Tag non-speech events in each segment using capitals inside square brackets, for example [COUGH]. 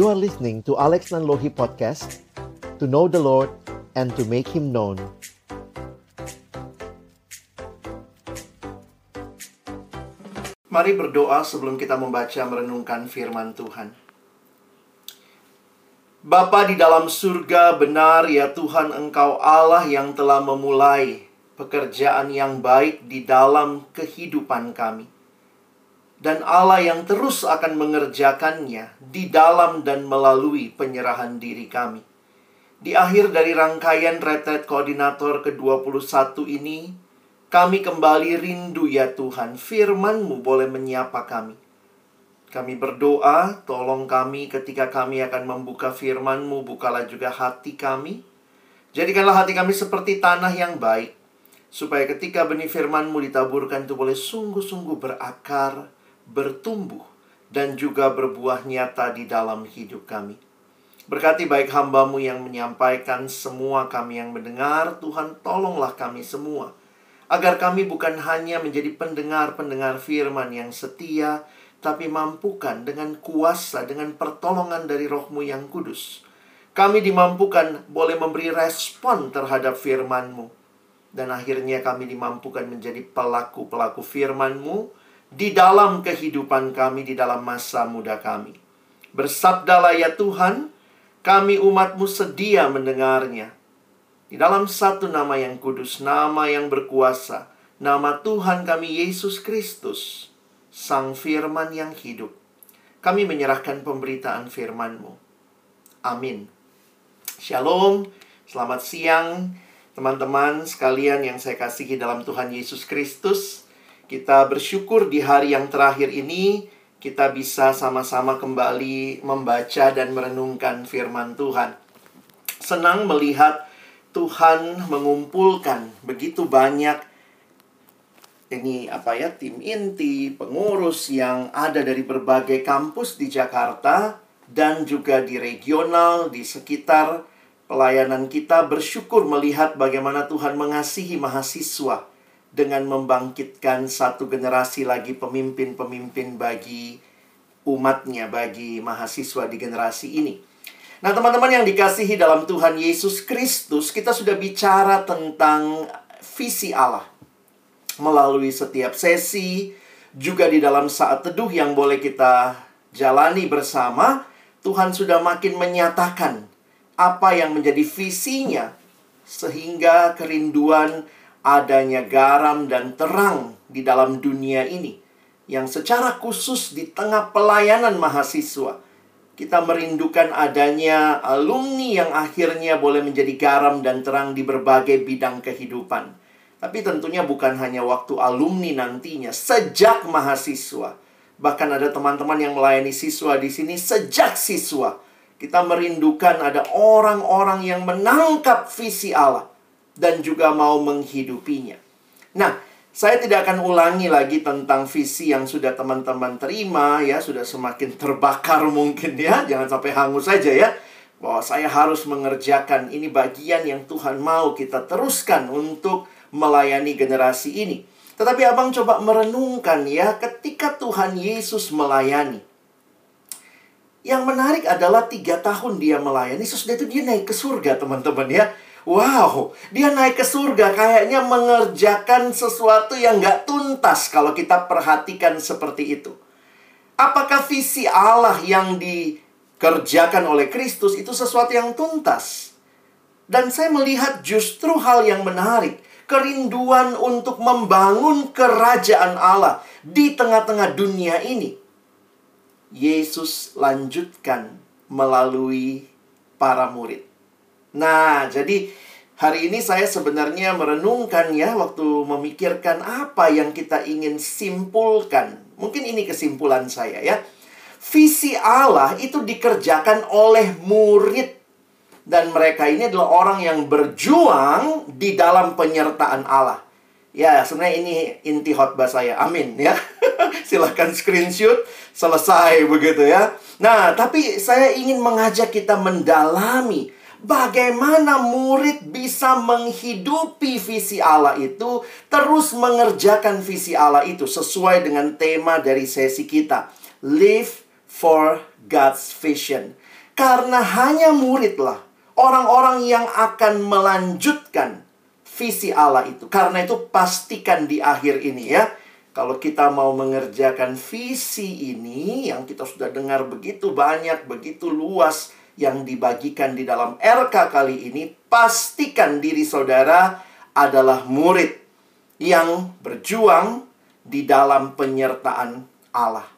You are listening to Alex Nanlohi Podcast To know the Lord and to make Him known Mari berdoa sebelum kita membaca merenungkan firman Tuhan. Bapa di dalam surga, benar ya Tuhan Engkau Allah yang telah memulai pekerjaan yang baik di dalam kehidupan kami. Dan Allah yang terus akan mengerjakannya di dalam dan melalui penyerahan diri kami. Di akhir dari rangkaian retret koordinator ke-21 ini, kami kembali rindu ya Tuhan, firman-Mu boleh menyapa kami. Kami berdoa, tolong kami ketika kami akan membuka firman-Mu, bukalah juga hati kami. Jadikanlah hati kami seperti tanah yang baik, supaya ketika benih firman-Mu ditaburkan itu boleh sungguh-sungguh berakar, bertumbuh, dan juga berbuah nyata di dalam hidup kami. Berkati baik hambamu yang menyampaikan semua kami yang mendengar, Tuhan tolonglah kami semua. Agar kami bukan hanya menjadi pendengar-pendengar firman yang setia, tapi mampukan dengan kuasa, dengan pertolongan dari rohmu yang kudus. Kami dimampukan boleh memberi respon terhadap firman-Mu. Dan akhirnya kami dimampukan menjadi pelaku-pelaku firman-Mu di dalam kehidupan kami, di dalam masa muda kami. Bersabdalah ya Tuhan, kami umatmu sedia mendengarnya. Di dalam satu nama yang kudus, nama yang berkuasa, nama Tuhan kami Yesus Kristus, Sang Firman yang hidup. Kami menyerahkan pemberitaan firman-Mu. Amin. Shalom, selamat siang teman-teman sekalian yang saya kasihi dalam Tuhan Yesus Kristus. Kita bersyukur di hari yang terakhir ini kita bisa sama-sama kembali membaca dan merenungkan firman Tuhan. Senang melihat Tuhan mengumpulkan begitu banyak ini apa ya tim inti, pengurus yang ada dari berbagai kampus di Jakarta dan juga di regional di sekitar pelayanan kita bersyukur melihat bagaimana Tuhan mengasihi mahasiswa dengan membangkitkan satu generasi lagi pemimpin-pemimpin bagi umatnya, bagi mahasiswa di generasi ini. Nah, teman-teman yang dikasihi dalam Tuhan Yesus Kristus, kita sudah bicara tentang visi Allah melalui setiap sesi, juga di dalam saat teduh yang boleh kita jalani bersama. Tuhan sudah makin menyatakan apa yang menjadi visinya, sehingga kerinduan adanya garam dan terang di dalam dunia ini yang secara khusus di tengah pelayanan mahasiswa kita merindukan adanya alumni yang akhirnya boleh menjadi garam dan terang di berbagai bidang kehidupan. Tapi tentunya bukan hanya waktu alumni nantinya, sejak mahasiswa. Bahkan ada teman-teman yang melayani siswa di sini sejak siswa. Kita merindukan ada orang-orang yang menangkap visi Allah dan juga mau menghidupinya. Nah, saya tidak akan ulangi lagi tentang visi yang sudah teman-teman terima ya, sudah semakin terbakar mungkin ya, jangan sampai hangus saja ya. Bahwa saya harus mengerjakan ini bagian yang Tuhan mau kita teruskan untuk melayani generasi ini. Tetapi abang coba merenungkan ya, ketika Tuhan Yesus melayani. Yang menarik adalah tiga tahun dia melayani, sesudah itu dia naik ke surga teman-teman ya. Wow, dia naik ke surga kayaknya mengerjakan sesuatu yang gak tuntas kalau kita perhatikan seperti itu. Apakah visi Allah yang dikerjakan oleh Kristus itu sesuatu yang tuntas? Dan saya melihat justru hal yang menarik. Kerinduan untuk membangun kerajaan Allah di tengah-tengah dunia ini. Yesus lanjutkan melalui para murid. Nah, jadi hari ini saya sebenarnya merenungkan ya waktu memikirkan apa yang kita ingin simpulkan. Mungkin ini kesimpulan saya ya. Visi Allah itu dikerjakan oleh murid dan mereka ini adalah orang yang berjuang di dalam penyertaan Allah. Ya, sebenarnya ini inti khotbah saya. Amin ya. [LAUGHS] Silahkan screenshot selesai begitu ya. Nah, tapi saya ingin mengajak kita mendalami Bagaimana murid bisa menghidupi visi Allah itu, terus mengerjakan visi Allah itu sesuai dengan tema dari sesi kita, Live for God's Vision. Karena hanya muridlah orang-orang yang akan melanjutkan visi Allah itu. Karena itu pastikan di akhir ini ya. Kalau kita mau mengerjakan visi ini yang kita sudah dengar begitu banyak, begitu luas yang dibagikan di dalam RK kali ini, pastikan diri saudara adalah murid yang berjuang di dalam penyertaan Allah.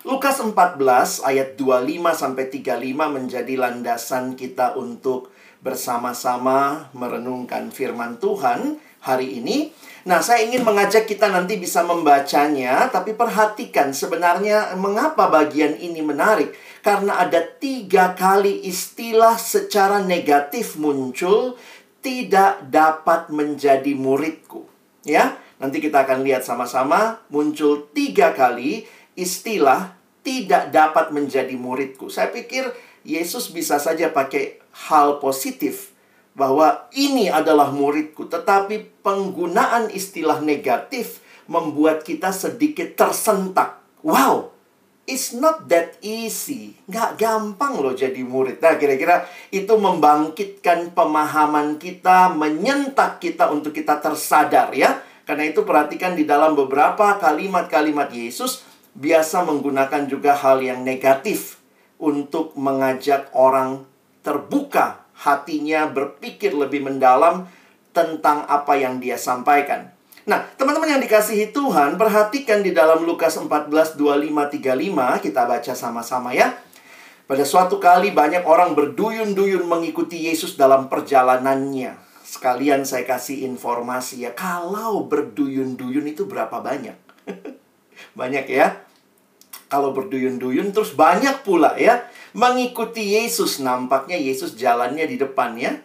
Lukas 14 ayat 25 sampai 35 menjadi landasan kita untuk bersama-sama merenungkan firman Tuhan hari ini. Nah, saya ingin mengajak kita nanti bisa membacanya, tapi perhatikan sebenarnya mengapa bagian ini menarik. Karena ada tiga kali istilah secara negatif muncul, tidak dapat menjadi muridku. Ya, nanti kita akan lihat sama-sama muncul tiga kali istilah tidak dapat menjadi muridku. Saya pikir Yesus bisa saja pakai hal positif bahwa ini adalah muridku, tetapi penggunaan istilah negatif membuat kita sedikit tersentak. Wow, it's not that easy. Nggak gampang loh jadi murid. Nah, kira-kira itu membangkitkan pemahaman kita, menyentak kita untuk kita tersadar ya. Karena itu perhatikan di dalam beberapa kalimat-kalimat Yesus, biasa menggunakan juga hal yang negatif untuk mengajak orang terbuka hatinya berpikir lebih mendalam tentang apa yang dia sampaikan. Nah, teman-teman yang dikasihi Tuhan, perhatikan di dalam Lukas 14, 25, 35, kita baca sama-sama ya. Pada suatu kali banyak orang berduyun-duyun mengikuti Yesus dalam perjalanannya. Sekalian saya kasih informasi ya, kalau berduyun-duyun itu berapa banyak? [LAUGHS] banyak ya. Kalau berduyun-duyun terus banyak pula ya mengikuti Yesus. Nampaknya Yesus jalannya di depan ya.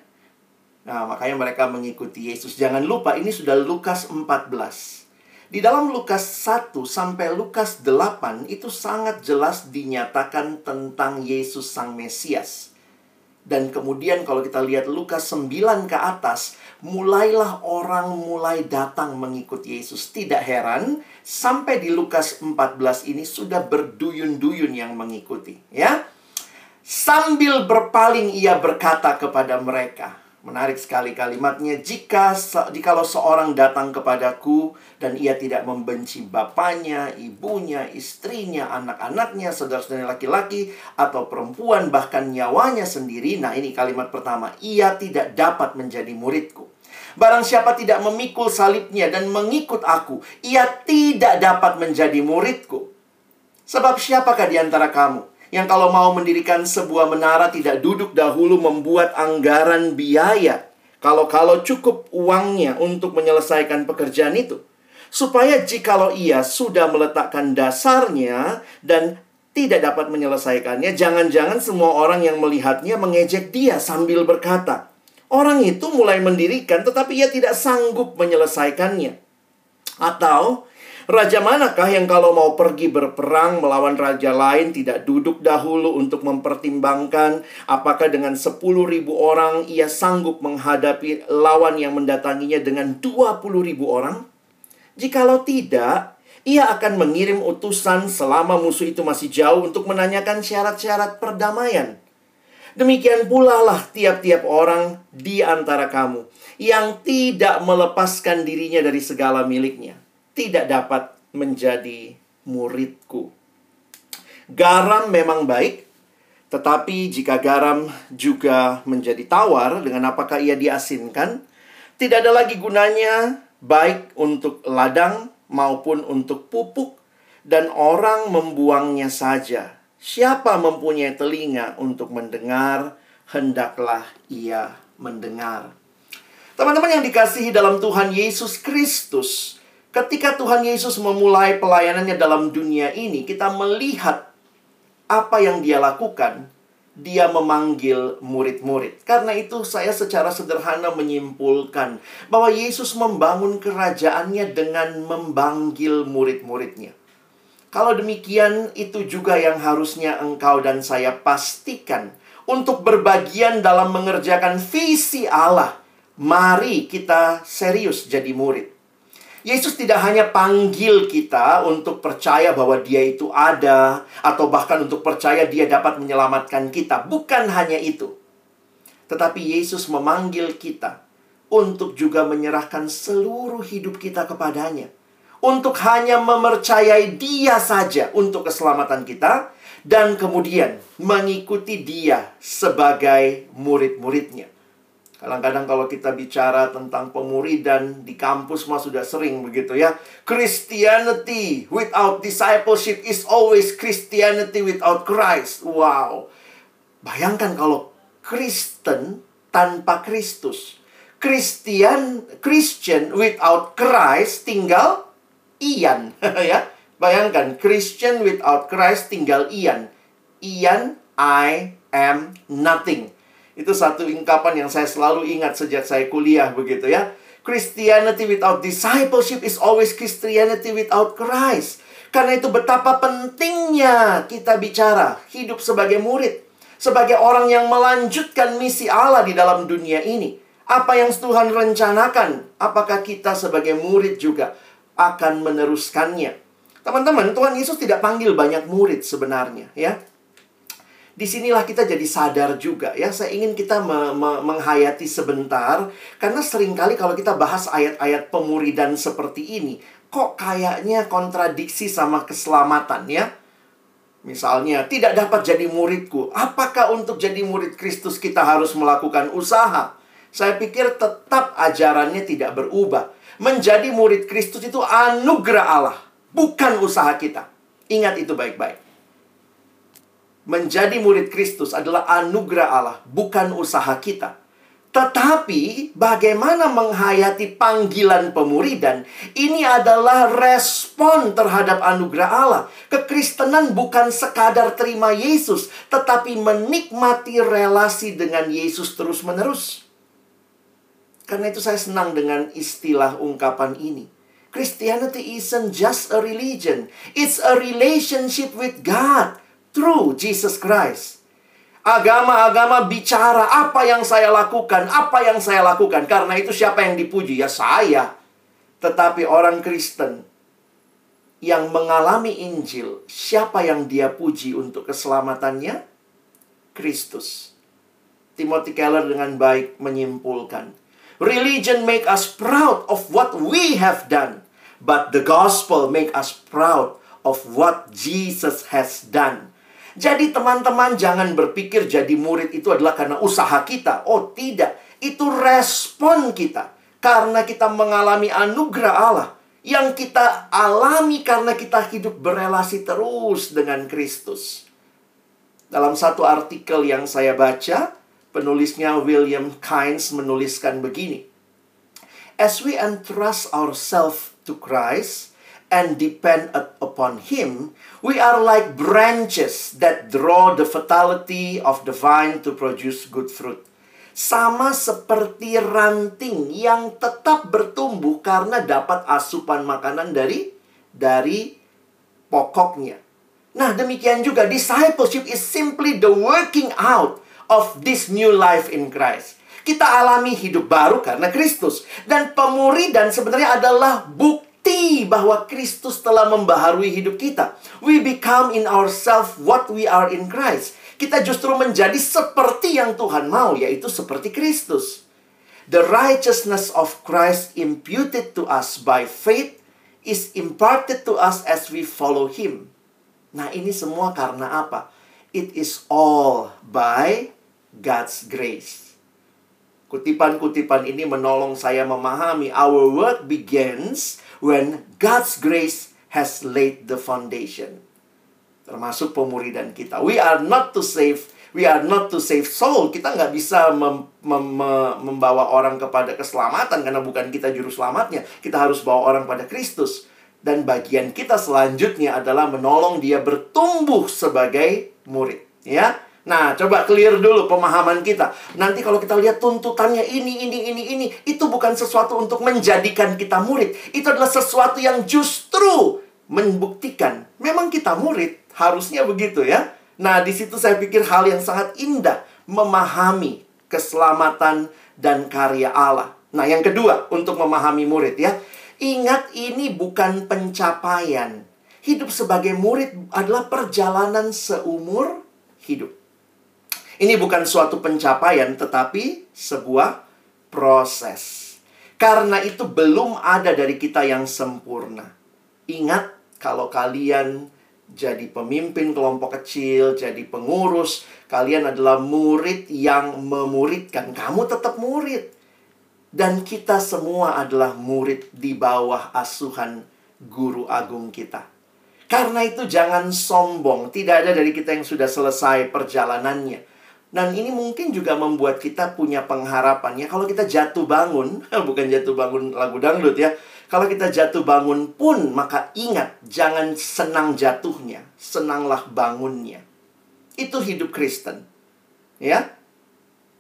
Nah, makanya mereka mengikuti Yesus. Jangan lupa ini sudah Lukas 14. Di dalam Lukas 1 sampai Lukas 8 itu sangat jelas dinyatakan tentang Yesus Sang Mesias. Dan kemudian kalau kita lihat Lukas 9 ke atas, mulailah orang mulai datang mengikut Yesus. Tidak heran, sampai di Lukas 14 ini sudah berduyun-duyun yang mengikuti. Ya, Sambil berpaling ia berkata kepada mereka, Menarik sekali kalimatnya. Jika jikalau seorang datang kepadaku dan ia tidak membenci bapaknya, ibunya, istrinya, anak-anaknya, saudara-saudara laki-laki atau perempuan bahkan nyawanya sendiri. Nah, ini kalimat pertama. Ia tidak dapat menjadi muridku. Barang siapa tidak memikul salibnya dan mengikut aku, ia tidak dapat menjadi muridku. Sebab siapakah di antara kamu yang kalau mau mendirikan sebuah menara tidak duduk dahulu membuat anggaran biaya. Kalau-kalau cukup uangnya untuk menyelesaikan pekerjaan itu. Supaya jikalau ia sudah meletakkan dasarnya dan tidak dapat menyelesaikannya, jangan-jangan semua orang yang melihatnya mengejek dia sambil berkata, Orang itu mulai mendirikan tetapi ia tidak sanggup menyelesaikannya. Atau Raja manakah yang kalau mau pergi berperang melawan raja lain tidak duduk dahulu untuk mempertimbangkan apakah dengan 10 ribu orang ia sanggup menghadapi lawan yang mendatanginya dengan 20 ribu orang? Jikalau tidak, ia akan mengirim utusan selama musuh itu masih jauh untuk menanyakan syarat-syarat perdamaian. Demikian pula lah tiap-tiap orang di antara kamu yang tidak melepaskan dirinya dari segala miliknya tidak dapat menjadi muridku. Garam memang baik, tetapi jika garam juga menjadi tawar dengan apakah ia diasinkan, tidak ada lagi gunanya baik untuk ladang maupun untuk pupuk dan orang membuangnya saja. Siapa mempunyai telinga untuk mendengar, hendaklah ia mendengar. Teman-teman yang dikasihi dalam Tuhan Yesus Kristus, Ketika Tuhan Yesus memulai pelayanannya dalam dunia ini, kita melihat apa yang dia lakukan. Dia memanggil murid-murid. Karena itu saya secara sederhana menyimpulkan bahwa Yesus membangun kerajaannya dengan memanggil murid-muridnya. Kalau demikian, itu juga yang harusnya engkau dan saya pastikan untuk berbagian dalam mengerjakan visi Allah. Mari kita serius jadi murid. Yesus tidak hanya panggil kita untuk percaya bahwa Dia itu ada, atau bahkan untuk percaya Dia dapat menyelamatkan kita. Bukan hanya itu, tetapi Yesus memanggil kita untuk juga menyerahkan seluruh hidup kita kepadanya, untuk hanya mempercayai Dia saja untuk keselamatan kita, dan kemudian mengikuti Dia sebagai murid-muridnya. Kadang-kadang kalau kita bicara tentang pemuridan di kampus mah sudah sering begitu ya. Christianity without discipleship is always Christianity without Christ. Wow. Bayangkan kalau Kristen tanpa Kristus. Christian Christian without Christ tinggal Ian [LAUGHS] ya. Bayangkan Christian without Christ tinggal Ian. Ian I am nothing. Itu satu ungkapan yang saya selalu ingat sejak saya kuliah begitu ya. Christianity without discipleship is always Christianity without Christ. Karena itu betapa pentingnya kita bicara hidup sebagai murid. Sebagai orang yang melanjutkan misi Allah di dalam dunia ini. Apa yang Tuhan rencanakan, apakah kita sebagai murid juga akan meneruskannya? Teman-teman, Tuhan Yesus tidak panggil banyak murid sebenarnya, ya di sinilah kita jadi sadar juga ya. Saya ingin kita me me menghayati sebentar karena sering kali kalau kita bahas ayat-ayat pemuridan seperti ini, kok kayaknya kontradiksi sama keselamatan ya. Misalnya, tidak dapat jadi muridku. Apakah untuk jadi murid Kristus kita harus melakukan usaha? Saya pikir tetap ajarannya tidak berubah. Menjadi murid Kristus itu anugerah Allah, bukan usaha kita. Ingat itu baik-baik menjadi murid Kristus adalah anugerah Allah, bukan usaha kita. Tetapi bagaimana menghayati panggilan pemuridan ini adalah respon terhadap anugerah Allah. Kekristenan bukan sekadar terima Yesus, tetapi menikmati relasi dengan Yesus terus-menerus. Karena itu saya senang dengan istilah ungkapan ini. Christianity isn't just a religion, it's a relationship with God through Jesus Christ. Agama-agama bicara apa yang saya lakukan, apa yang saya lakukan. Karena itu siapa yang dipuji? Ya saya. Tetapi orang Kristen yang mengalami Injil, siapa yang dia puji untuk keselamatannya? Kristus. Timothy Keller dengan baik menyimpulkan, Religion make us proud of what we have done, but the gospel make us proud of what Jesus has done. Jadi teman-teman jangan berpikir jadi murid itu adalah karena usaha kita. Oh tidak, itu respon kita. Karena kita mengalami anugerah Allah. Yang kita alami karena kita hidup berelasi terus dengan Kristus. Dalam satu artikel yang saya baca, penulisnya William Kynes menuliskan begini. As we entrust ourselves to Christ, and depend upon Him, we are like branches that draw the vitality of the vine to produce good fruit. Sama seperti ranting yang tetap bertumbuh karena dapat asupan makanan dari dari pokoknya. Nah, demikian juga discipleship is simply the working out of this new life in Christ. Kita alami hidup baru karena Kristus dan pemuridan sebenarnya adalah bukti bukti bahwa Kristus telah membaharui hidup kita. We become in ourselves what we are in Christ. Kita justru menjadi seperti yang Tuhan mau, yaitu seperti Kristus. The righteousness of Christ imputed to us by faith is imparted to us as we follow Him. Nah, ini semua karena apa? It is all by God's grace. Kutipan-kutipan ini menolong saya memahami our work begins when God's grace has laid the foundation. Termasuk pemuridan kita. We are not to save We are not to save soul. Kita nggak bisa mem mem membawa orang kepada keselamatan karena bukan kita juru selamatnya. Kita harus bawa orang pada Kristus. Dan bagian kita selanjutnya adalah menolong dia bertumbuh sebagai murid. Ya, Nah, coba clear dulu pemahaman kita. Nanti kalau kita lihat tuntutannya ini, ini, ini, ini, itu bukan sesuatu untuk menjadikan kita murid. Itu adalah sesuatu yang justru membuktikan memang kita murid. Harusnya begitu ya. Nah, di situ saya pikir hal yang sangat indah memahami keselamatan dan karya Allah. Nah, yang kedua untuk memahami murid ya. Ingat ini bukan pencapaian. Hidup sebagai murid adalah perjalanan seumur hidup. Ini bukan suatu pencapaian tetapi sebuah proses. Karena itu belum ada dari kita yang sempurna. Ingat kalau kalian jadi pemimpin kelompok kecil, jadi pengurus, kalian adalah murid yang memuridkan. Kamu tetap murid. Dan kita semua adalah murid di bawah asuhan guru agung kita. Karena itu jangan sombong. Tidak ada dari kita yang sudah selesai perjalanannya. Dan ini mungkin juga membuat kita punya pengharapan. Ya kalau kita jatuh bangun, [LAUGHS] bukan jatuh bangun lagu dangdut ya. Kalau kita jatuh bangun pun, maka ingat, jangan senang jatuhnya, senanglah bangunnya. Itu hidup Kristen. Ya,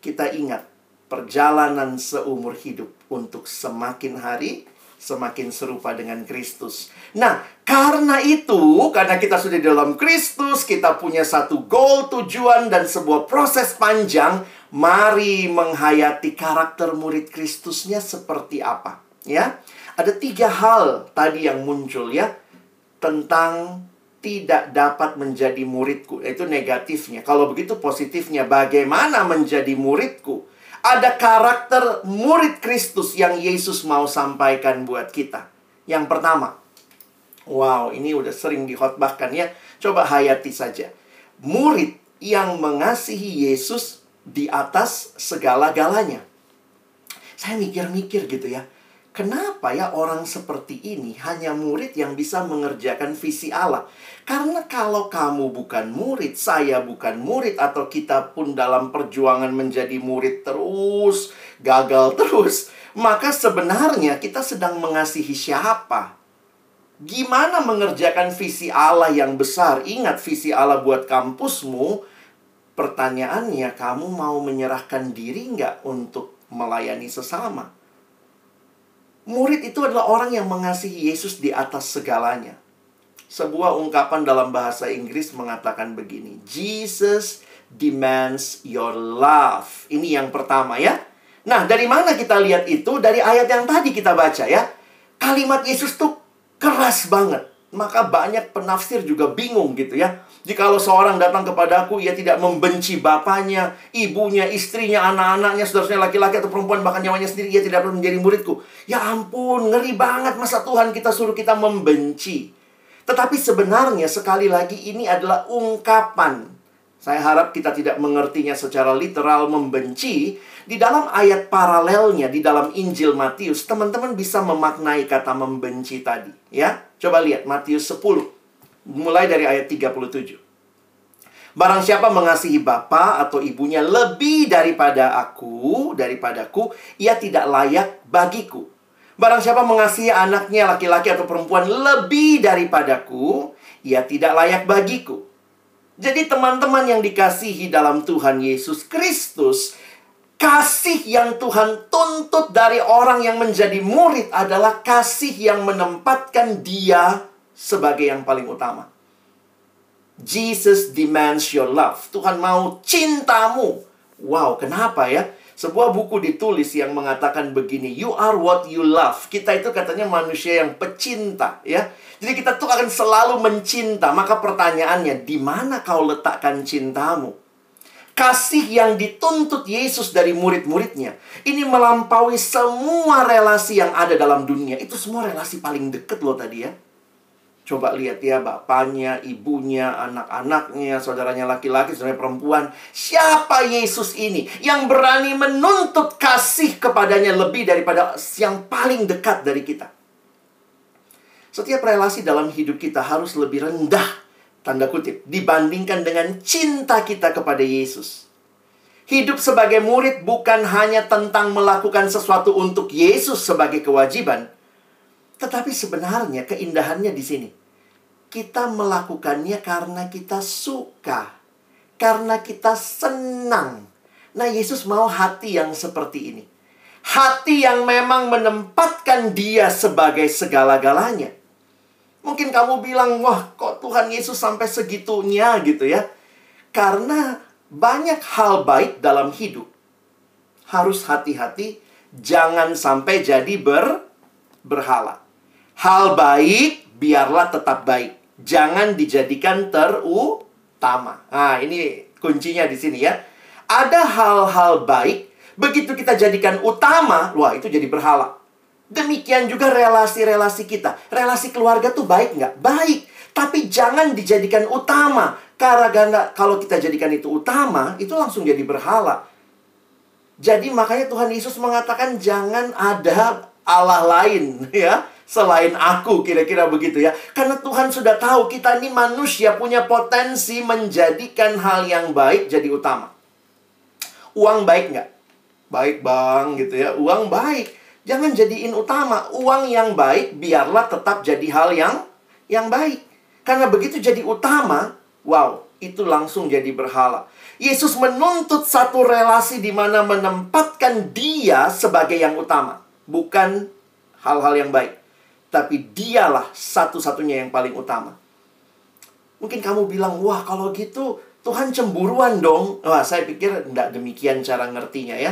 kita ingat, perjalanan seumur hidup untuk semakin hari semakin serupa dengan Kristus. Nah, karena itu, karena kita sudah dalam Kristus, kita punya satu goal, tujuan, dan sebuah proses panjang, mari menghayati karakter murid Kristusnya seperti apa. Ya, ada tiga hal tadi yang muncul ya, tentang tidak dapat menjadi muridku. Itu negatifnya. Kalau begitu positifnya, bagaimana menjadi muridku? ada karakter murid Kristus yang Yesus mau sampaikan buat kita. Yang pertama, wow, ini udah sering dihotbahkan ya. Coba hayati saja. Murid yang mengasihi Yesus di atas segala-galanya. Saya mikir-mikir gitu ya. Kenapa ya orang seperti ini hanya murid yang bisa mengerjakan visi Allah? Karena kalau kamu bukan murid, saya bukan murid, atau kita pun dalam perjuangan menjadi murid terus, gagal terus, maka sebenarnya kita sedang mengasihi siapa? Gimana mengerjakan visi Allah yang besar? Ingat visi Allah buat kampusmu. Pertanyaannya, kamu mau menyerahkan diri nggak untuk melayani sesama? Murid itu adalah orang yang mengasihi Yesus di atas segalanya. Sebuah ungkapan dalam bahasa Inggris mengatakan begini, Jesus demands your love. Ini yang pertama ya. Nah, dari mana kita lihat itu? Dari ayat yang tadi kita baca ya. Kalimat Yesus tuh keras banget. Maka banyak penafsir juga bingung gitu ya. Jikalau seorang datang kepadaku, ia tidak membenci bapaknya, ibunya, istrinya, anak-anaknya, saudara laki-laki atau perempuan, bahkan nyawanya sendiri, ia tidak perlu menjadi muridku. Ya ampun, ngeri banget masa Tuhan kita suruh kita membenci. Tetapi sebenarnya sekali lagi ini adalah ungkapan. Saya harap kita tidak mengertinya secara literal membenci. Di dalam ayat paralelnya di dalam Injil Matius, teman-teman bisa memaknai kata membenci tadi. Ya, coba lihat Matius 10 mulai dari ayat 37. Barang siapa mengasihi bapa atau ibunya lebih daripada aku, daripadaku, ia tidak layak bagiku. Barang siapa mengasihi anaknya laki-laki atau perempuan lebih daripadaku, ia tidak layak bagiku. Jadi teman-teman yang dikasihi dalam Tuhan Yesus Kristus, kasih yang Tuhan tuntut dari orang yang menjadi murid adalah kasih yang menempatkan dia sebagai yang paling utama. Jesus demands your love. Tuhan mau cintamu. Wow, kenapa ya? Sebuah buku ditulis yang mengatakan begini, you are what you love. Kita itu katanya manusia yang pecinta, ya. Jadi kita tuh akan selalu mencinta. Maka pertanyaannya, di mana kau letakkan cintamu? Kasih yang dituntut Yesus dari murid-muridnya. Ini melampaui semua relasi yang ada dalam dunia. Itu semua relasi paling deket loh tadi ya. Coba lihat ya bapaknya, ibunya, anak-anaknya, saudaranya laki-laki, saudaranya perempuan. Siapa Yesus ini yang berani menuntut kasih kepadanya lebih daripada yang paling dekat dari kita? Setiap relasi dalam hidup kita harus lebih rendah, tanda kutip, dibandingkan dengan cinta kita kepada Yesus. Hidup sebagai murid bukan hanya tentang melakukan sesuatu untuk Yesus sebagai kewajiban, tetapi sebenarnya keindahannya di sini. Kita melakukannya karena kita suka. Karena kita senang. Nah, Yesus mau hati yang seperti ini. Hati yang memang menempatkan dia sebagai segala-galanya. Mungkin kamu bilang, wah kok Tuhan Yesus sampai segitunya gitu ya. Karena banyak hal baik dalam hidup. Harus hati-hati, jangan sampai jadi ber, berhala. Hal baik biarlah tetap baik. Jangan dijadikan terutama. Nah, ini kuncinya di sini ya. Ada hal-hal baik, begitu kita jadikan utama, wah itu jadi berhala. Demikian juga relasi-relasi kita. Relasi keluarga tuh baik nggak? Baik. Tapi jangan dijadikan utama. Karena kalau kita jadikan itu utama, itu langsung jadi berhala. Jadi makanya Tuhan Yesus mengatakan jangan ada Allah lain [LAUGHS] ya selain aku kira-kira begitu ya. Karena Tuhan sudah tahu kita ini manusia punya potensi menjadikan hal yang baik jadi utama. Uang baik nggak? Baik bang gitu ya. Uang baik. Jangan jadiin utama. Uang yang baik biarlah tetap jadi hal yang yang baik. Karena begitu jadi utama, wow, itu langsung jadi berhala. Yesus menuntut satu relasi di mana menempatkan dia sebagai yang utama, bukan hal-hal yang baik. Tapi dialah satu-satunya yang paling utama. Mungkin kamu bilang, wah kalau gitu Tuhan cemburuan dong. Wah, saya pikir tidak demikian cara ngertinya ya.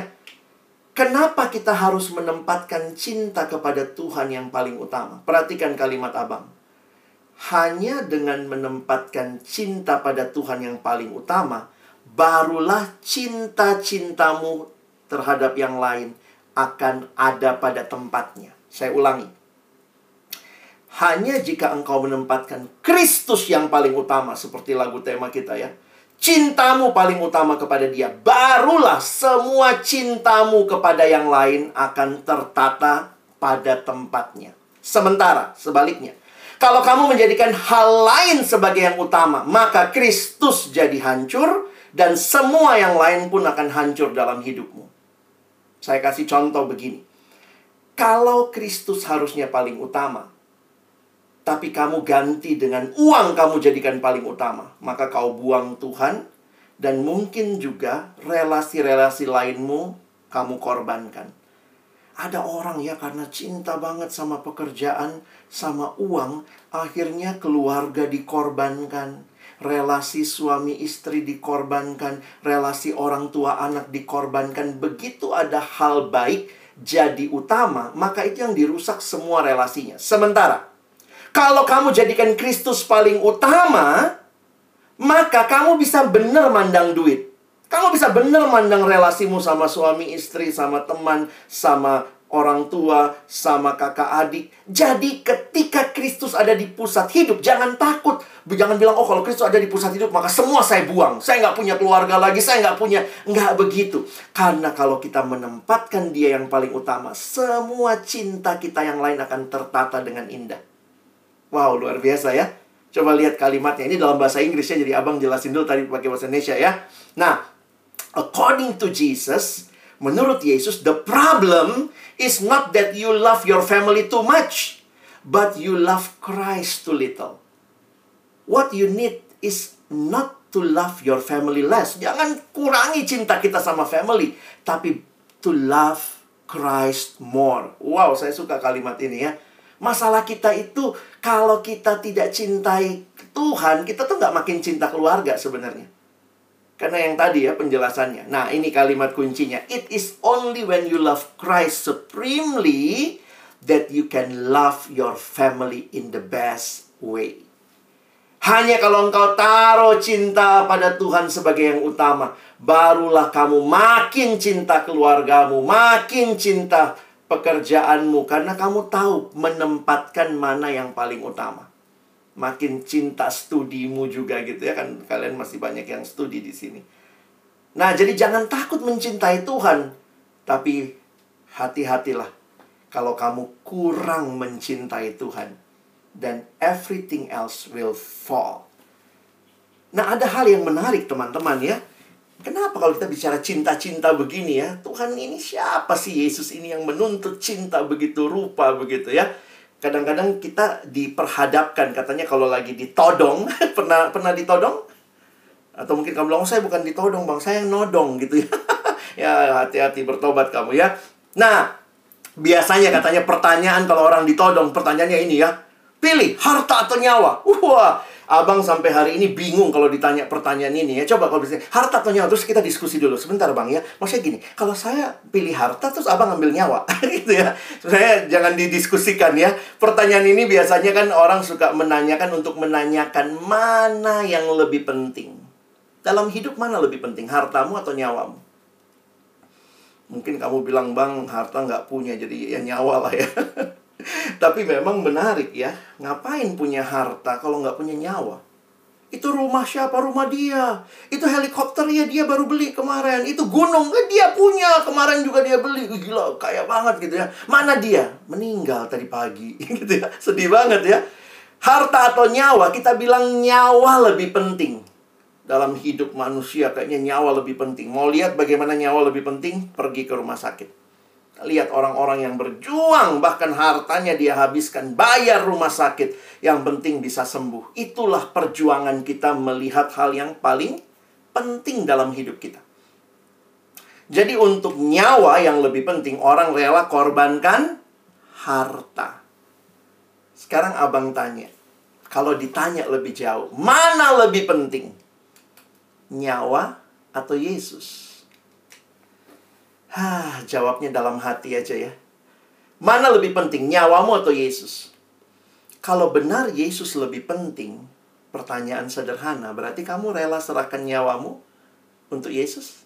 Kenapa kita harus menempatkan cinta kepada Tuhan yang paling utama? Perhatikan kalimat abang. Hanya dengan menempatkan cinta pada Tuhan yang paling utama, barulah cinta-cintamu terhadap yang lain akan ada pada tempatnya. Saya ulangi. Hanya jika engkau menempatkan Kristus yang paling utama seperti lagu tema kita ya. Cintamu paling utama kepada dia, barulah semua cintamu kepada yang lain akan tertata pada tempatnya. Sementara sebaliknya, kalau kamu menjadikan hal lain sebagai yang utama, maka Kristus jadi hancur dan semua yang lain pun akan hancur dalam hidupmu. Saya kasih contoh begini. Kalau Kristus harusnya paling utama, tapi kamu ganti dengan uang kamu jadikan paling utama, maka kau buang Tuhan dan mungkin juga relasi-relasi lainmu kamu korbankan. Ada orang ya karena cinta banget sama pekerjaan, sama uang, akhirnya keluarga dikorbankan relasi suami istri dikorbankan, relasi orang tua anak dikorbankan. Begitu ada hal baik jadi utama, maka itu yang dirusak semua relasinya. Sementara, kalau kamu jadikan Kristus paling utama, maka kamu bisa benar mandang duit. Kamu bisa benar mandang relasimu sama suami istri, sama teman, sama orang tua, sama kakak adik. Jadi ketika Kristus ada di pusat hidup, jangan takut. Jangan bilang, oh kalau Kristus ada di pusat hidup, maka semua saya buang. Saya nggak punya keluarga lagi, saya nggak punya. Nggak begitu. Karena kalau kita menempatkan dia yang paling utama, semua cinta kita yang lain akan tertata dengan indah. Wow, luar biasa ya. Coba lihat kalimatnya. Ini dalam bahasa Inggrisnya, jadi abang jelasin dulu tadi pakai bahasa Indonesia ya. Nah, according to Jesus, menurut Yesus, the problem is not that you love your family too much, but you love Christ too little. What you need is not to love your family less. Jangan kurangi cinta kita sama family, tapi to love Christ more. Wow, saya suka kalimat ini ya. Masalah kita itu kalau kita tidak cintai Tuhan, kita tuh nggak makin cinta keluarga sebenarnya. Karena yang tadi ya penjelasannya. Nah, ini kalimat kuncinya. It is only when you love Christ supremely that you can love your family in the best way. Hanya kalau engkau taruh cinta pada Tuhan sebagai yang utama, barulah kamu makin cinta keluargamu, makin cinta pekerjaanmu karena kamu tahu menempatkan mana yang paling utama makin cinta studimu juga gitu ya kan kalian masih banyak yang studi di sini. Nah, jadi jangan takut mencintai Tuhan, tapi hati-hatilah kalau kamu kurang mencintai Tuhan dan everything else will fall. Nah, ada hal yang menarik teman-teman ya. Kenapa kalau kita bicara cinta-cinta begini ya? Tuhan ini siapa sih? Yesus ini yang menuntut cinta begitu rupa begitu ya? kadang-kadang kita diperhadapkan katanya kalau lagi ditodong [LAUGHS] pernah pernah ditodong? Atau mungkin kamu bilang oh, saya bukan ditodong bang saya yang nodong gitu ya. [LAUGHS] Ya hati-hati bertobat kamu ya. Nah biasanya katanya pertanyaan kalau orang ditodong pertanyaannya ini ya. Pilih harta atau nyawa? Wah Abang sampai hari ini bingung kalau ditanya pertanyaan ini ya. Coba kalau bisa harta atau nyawa terus kita diskusi dulu sebentar bang ya. Maksudnya gini, kalau saya pilih harta terus abang ambil nyawa, [LAUGHS] gitu ya. Saya jangan didiskusikan ya. Pertanyaan ini biasanya kan orang suka menanyakan untuk menanyakan mana yang lebih penting. Dalam hidup mana lebih penting, hartamu atau nyawamu? Mungkin kamu bilang bang harta nggak punya jadi ya nyawa lah ya. [LAUGHS] Tapi memang menarik ya, ngapain punya harta kalau nggak punya nyawa? Itu rumah siapa? Rumah dia. Itu helikopter ya dia baru beli kemarin. Itu gunung eh, dia punya kemarin juga dia beli. Gila, kaya banget gitu ya. Mana dia? Meninggal tadi pagi [LAUGHS] gitu ya. Sedih banget ya. Harta atau nyawa, kita bilang nyawa lebih penting. Dalam hidup manusia kayaknya nyawa lebih penting. Mau lihat bagaimana nyawa lebih penting? Pergi ke rumah sakit. Lihat orang-orang yang berjuang, bahkan hartanya dia habiskan, bayar rumah sakit. Yang penting bisa sembuh. Itulah perjuangan kita melihat hal yang paling penting dalam hidup kita. Jadi untuk nyawa yang lebih penting, orang rela korbankan harta. Sekarang abang tanya, kalau ditanya lebih jauh, mana lebih penting? Nyawa atau Yesus? Hah, jawabnya dalam hati aja ya. Mana lebih penting, nyawamu atau Yesus? Kalau benar Yesus lebih penting, pertanyaan sederhana, berarti kamu rela serahkan nyawamu untuk Yesus?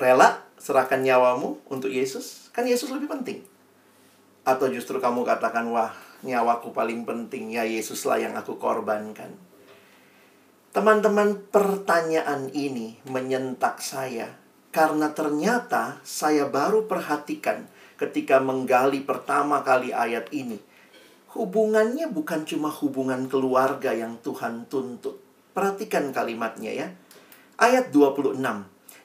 Rela serahkan nyawamu untuk Yesus? Kan Yesus lebih penting. Atau justru kamu katakan, wah, nyawaku paling penting, ya Yesuslah yang aku korbankan. Teman-teman, pertanyaan ini menyentak saya karena ternyata saya baru perhatikan ketika menggali pertama kali ayat ini. Hubungannya bukan cuma hubungan keluarga yang Tuhan tuntut. Perhatikan kalimatnya ya. Ayat 26.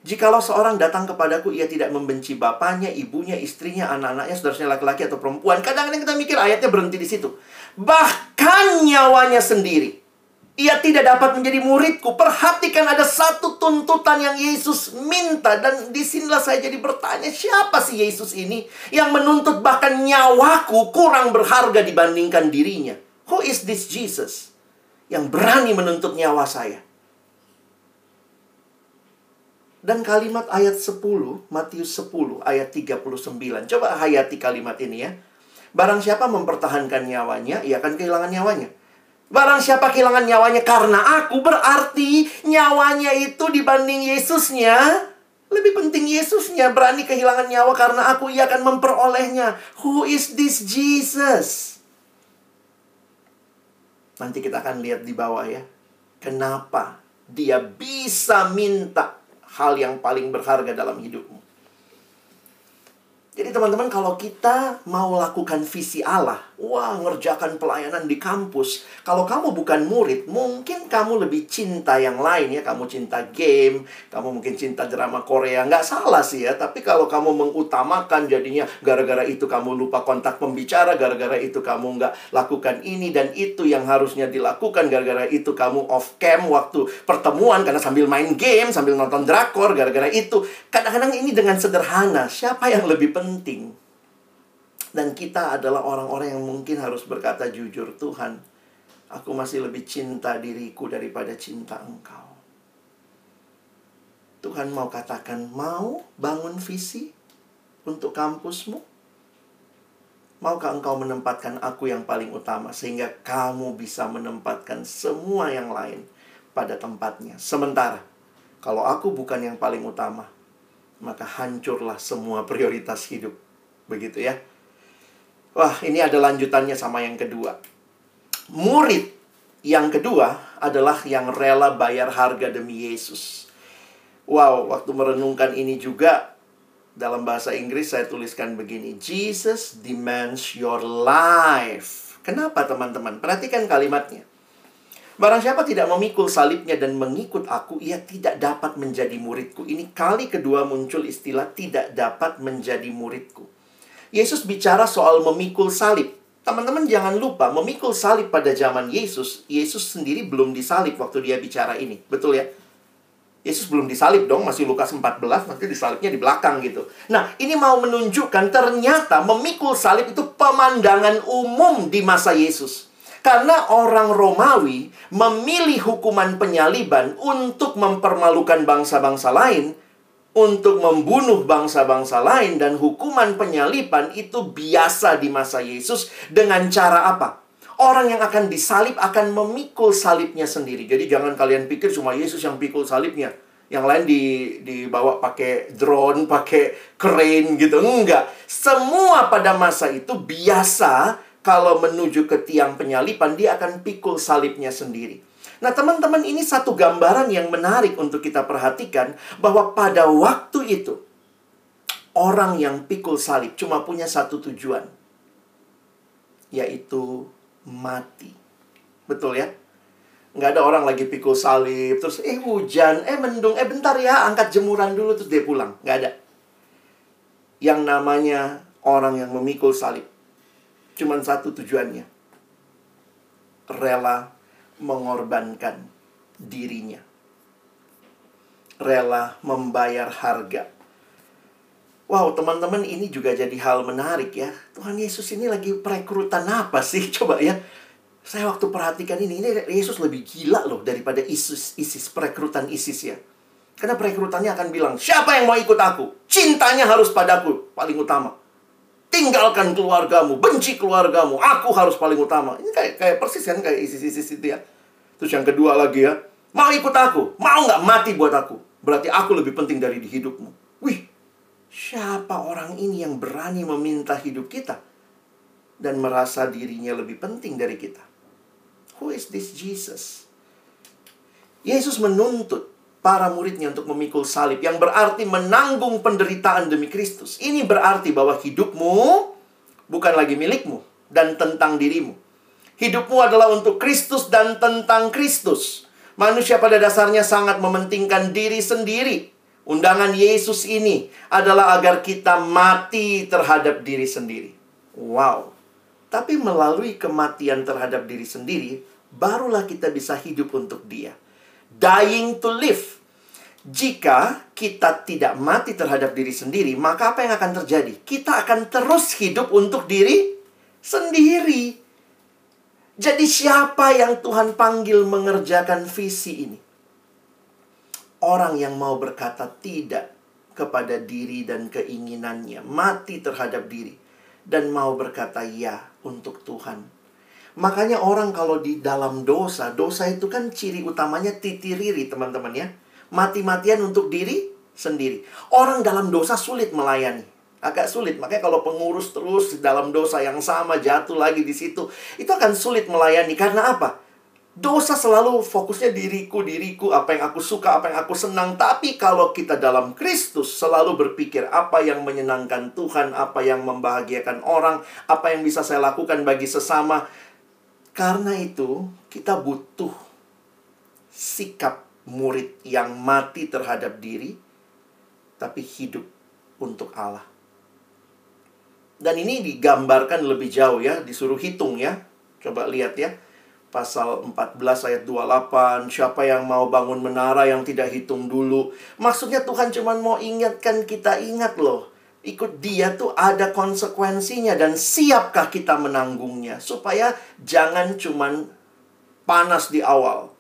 Jikalau seorang datang kepadaku, ia tidak membenci bapaknya, ibunya, istrinya, anak-anaknya, saudaranya laki-laki atau perempuan. Kadang-kadang kita mikir ayatnya berhenti di situ. Bahkan nyawanya sendiri ia tidak dapat menjadi muridku. Perhatikan ada satu tuntutan yang Yesus minta. Dan di sinilah saya jadi bertanya, siapa sih Yesus ini? Yang menuntut bahkan nyawaku kurang berharga dibandingkan dirinya. Who is this Jesus? Yang berani menuntut nyawa saya. Dan kalimat ayat 10, Matius 10 ayat 39. Coba hayati kalimat ini ya. Barang siapa mempertahankan nyawanya, ia akan kehilangan nyawanya. Barang siapa kehilangan nyawanya karena aku berarti nyawanya itu dibanding Yesusnya lebih penting Yesusnya berani kehilangan nyawa karena aku ia akan memperolehnya. Who is this Jesus? Nanti kita akan lihat di bawah ya. Kenapa dia bisa minta hal yang paling berharga dalam hidupmu? Jadi teman-teman kalau kita mau lakukan visi Allah, wah ngerjakan pelayanan di kampus. Kalau kamu bukan murid, mungkin kamu lebih cinta yang lain ya. Kamu cinta game, kamu mungkin cinta drama Korea. Nggak salah sih ya. Tapi kalau kamu mengutamakan jadinya gara-gara itu kamu lupa kontak pembicara, gara-gara itu kamu nggak lakukan ini dan itu yang harusnya dilakukan. Gara-gara itu kamu off cam waktu pertemuan karena sambil main game, sambil nonton drakor, gara-gara itu. Kadang-kadang ini dengan sederhana. Siapa yang lebih penting? Penting. Dan kita adalah orang-orang yang mungkin harus berkata jujur, Tuhan, aku masih lebih cinta diriku daripada cinta Engkau. Tuhan mau katakan, mau bangun visi untuk kampusmu? Maukah engkau menempatkan aku yang paling utama sehingga kamu bisa menempatkan semua yang lain pada tempatnya? Sementara, kalau aku bukan yang paling utama, maka hancurlah semua prioritas hidup. Begitu ya. Wah, ini ada lanjutannya sama yang kedua. Murid yang kedua adalah yang rela bayar harga demi Yesus. Wow, waktu merenungkan ini juga dalam bahasa Inggris saya tuliskan begini, Jesus demands your life. Kenapa teman-teman? Perhatikan kalimatnya. Barang siapa tidak memikul salibnya dan mengikut aku, ia tidak dapat menjadi muridku. Ini kali kedua muncul istilah tidak dapat menjadi muridku. Yesus bicara soal memikul salib. Teman-teman jangan lupa, memikul salib pada zaman Yesus, Yesus sendiri belum disalib waktu dia bicara ini. Betul ya? Yesus belum disalib dong, masih Lukas 14, nanti disalibnya di belakang gitu. Nah, ini mau menunjukkan ternyata memikul salib itu pemandangan umum di masa Yesus. Karena orang Romawi memilih hukuman penyaliban untuk mempermalukan bangsa-bangsa lain, untuk membunuh bangsa-bangsa lain dan hukuman penyaliban itu biasa di masa Yesus dengan cara apa? Orang yang akan disalib akan memikul salibnya sendiri. Jadi jangan kalian pikir cuma Yesus yang pikul salibnya. Yang lain di dibawa pakai drone, pakai crane gitu. Enggak. Semua pada masa itu biasa kalau menuju ke tiang penyalipan, dia akan pikul salibnya sendiri. Nah, teman-teman, ini satu gambaran yang menarik untuk kita perhatikan bahwa pada waktu itu orang yang pikul salib cuma punya satu tujuan, yaitu mati. Betul ya? Nggak ada orang lagi pikul salib, terus eh hujan, eh mendung, eh bentar ya, angkat jemuran dulu, terus dia pulang. Nggak ada. Yang namanya orang yang memikul salib Cuman satu tujuannya. Rela mengorbankan dirinya. Rela membayar harga. Wow, teman-teman ini juga jadi hal menarik ya. Tuhan Yesus ini lagi perekrutan apa sih? [LAUGHS] Coba ya. Saya waktu perhatikan ini, ini Yesus lebih gila loh daripada ISIS, ISIS perekrutan ISIS ya. Karena perekrutannya akan bilang, siapa yang mau ikut aku? Cintanya harus padaku, paling utama tinggalkan keluargamu, benci keluargamu, aku harus paling utama. Ini kayak kayak persis kan kayak isi-isi itu ya. Terus yang kedua lagi ya, mau ikut aku, mau nggak mati buat aku. Berarti aku lebih penting dari di hidupmu. Wih, siapa orang ini yang berani meminta hidup kita dan merasa dirinya lebih penting dari kita? Who is this Jesus? Yesus menuntut para muridnya untuk memikul salib yang berarti menanggung penderitaan demi Kristus. Ini berarti bahwa hidupmu bukan lagi milikmu dan tentang dirimu. Hidupmu adalah untuk Kristus dan tentang Kristus. Manusia pada dasarnya sangat mementingkan diri sendiri. Undangan Yesus ini adalah agar kita mati terhadap diri sendiri. Wow. Tapi melalui kematian terhadap diri sendiri, barulah kita bisa hidup untuk Dia. Dying to live jika kita tidak mati terhadap diri sendiri, maka apa yang akan terjadi? Kita akan terus hidup untuk diri sendiri. Jadi, siapa yang Tuhan panggil mengerjakan visi ini? Orang yang mau berkata tidak kepada diri dan keinginannya, mati terhadap diri, dan mau berkata ya untuk Tuhan. Makanya, orang kalau di dalam dosa, dosa itu kan ciri utamanya titiriri, teman-teman ya mati-matian untuk diri sendiri. Orang dalam dosa sulit melayani. Agak sulit. Makanya kalau pengurus terus dalam dosa yang sama jatuh lagi di situ, itu akan sulit melayani. Karena apa? Dosa selalu fokusnya diriku, diriku, apa yang aku suka, apa yang aku senang. Tapi kalau kita dalam Kristus selalu berpikir apa yang menyenangkan Tuhan, apa yang membahagiakan orang, apa yang bisa saya lakukan bagi sesama. Karena itu, kita butuh sikap murid yang mati terhadap diri, tapi hidup untuk Allah. Dan ini digambarkan lebih jauh ya, disuruh hitung ya. Coba lihat ya. Pasal 14 ayat 28, siapa yang mau bangun menara yang tidak hitung dulu. Maksudnya Tuhan cuma mau ingatkan kita ingat loh. Ikut dia tuh ada konsekuensinya dan siapkah kita menanggungnya. Supaya jangan cuman panas di awal.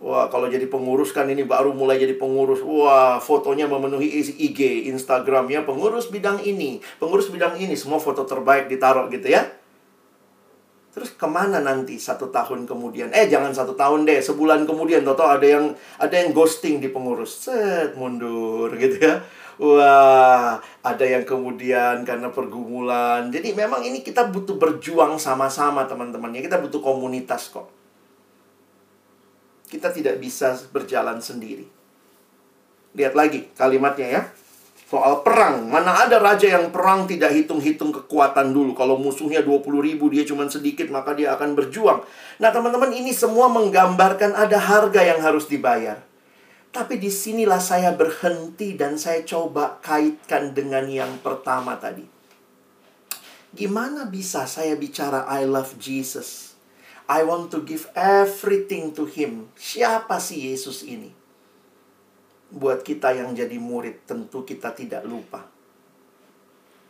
Wah, kalau jadi pengurus kan ini baru mulai jadi pengurus. Wah, fotonya memenuhi IG, Instagram ya, pengurus bidang ini, pengurus bidang ini, semua foto terbaik ditaruh gitu ya. Terus ke mana nanti satu tahun kemudian? Eh, jangan satu tahun deh, sebulan kemudian, toto ada yang ada yang ghosting di pengurus, set mundur gitu ya. Wah, ada yang kemudian karena pergumulan. Jadi memang ini kita butuh berjuang sama-sama teman-teman ya. Kita butuh komunitas kok. Kita tidak bisa berjalan sendiri. Lihat lagi kalimatnya ya. Soal perang. Mana ada raja yang perang tidak hitung-hitung kekuatan dulu. Kalau musuhnya 20 ribu, dia cuma sedikit, maka dia akan berjuang. Nah teman-teman ini semua menggambarkan ada harga yang harus dibayar. Tapi di sinilah saya berhenti dan saya coba kaitkan dengan yang pertama tadi. Gimana bisa saya bicara I love Jesus? I want to give everything to him. Siapa sih Yesus ini? Buat kita yang jadi murid, tentu kita tidak lupa.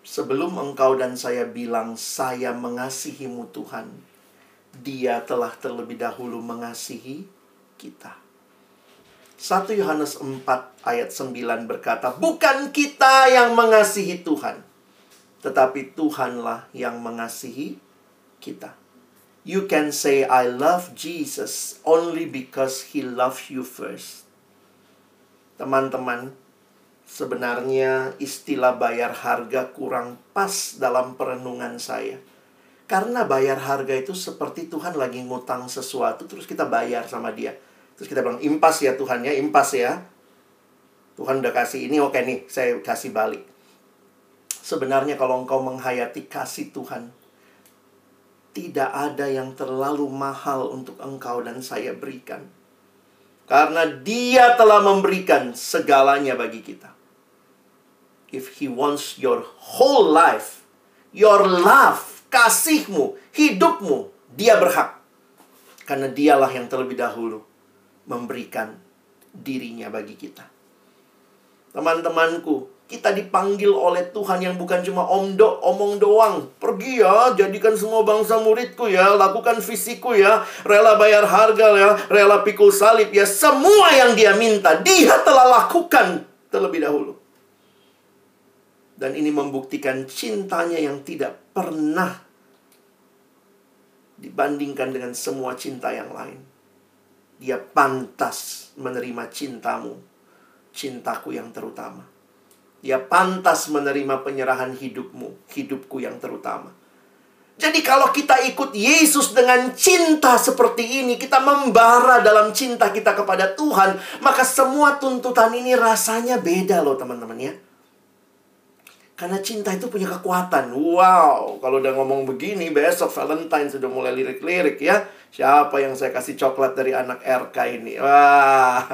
Sebelum engkau dan saya bilang, saya mengasihimu Tuhan. Dia telah terlebih dahulu mengasihi kita. 1 Yohanes 4 ayat 9 berkata, "Bukan kita yang mengasihi Tuhan, tetapi Tuhanlah yang mengasihi kita." You can say I love Jesus only because he loves you first. Teman-teman, sebenarnya istilah bayar harga kurang pas dalam perenungan saya. Karena bayar harga itu seperti Tuhan lagi ngutang sesuatu terus kita bayar sama dia. Terus kita bilang impas ya Tuhan ya, impas ya. Tuhan udah kasih ini oke nih, saya kasih balik. Sebenarnya kalau engkau menghayati kasih Tuhan, tidak ada yang terlalu mahal untuk engkau dan saya berikan. Karena dia telah memberikan segalanya bagi kita. If he wants your whole life, your love, kasihmu, hidupmu, dia berhak. Karena dialah yang terlebih dahulu memberikan dirinya bagi kita. Teman-temanku, kita dipanggil oleh Tuhan yang bukan cuma om do, omong doang. Pergi ya, jadikan semua bangsa muridku ya, lakukan visiku ya, rela bayar harga ya, rela pikul salib ya. Semua yang dia minta, dia telah lakukan terlebih dahulu. Dan ini membuktikan cintanya yang tidak pernah dibandingkan dengan semua cinta yang lain. Dia pantas menerima cintamu, cintaku yang terutama. Dia pantas menerima penyerahan hidupmu, hidupku yang terutama. Jadi kalau kita ikut Yesus dengan cinta seperti ini, kita membara dalam cinta kita kepada Tuhan, maka semua tuntutan ini rasanya beda loh teman-teman ya. Karena cinta itu punya kekuatan. Wow, kalau udah ngomong begini, besok Valentine sudah mulai lirik-lirik ya. Siapa yang saya kasih coklat dari anak RK ini? Wah,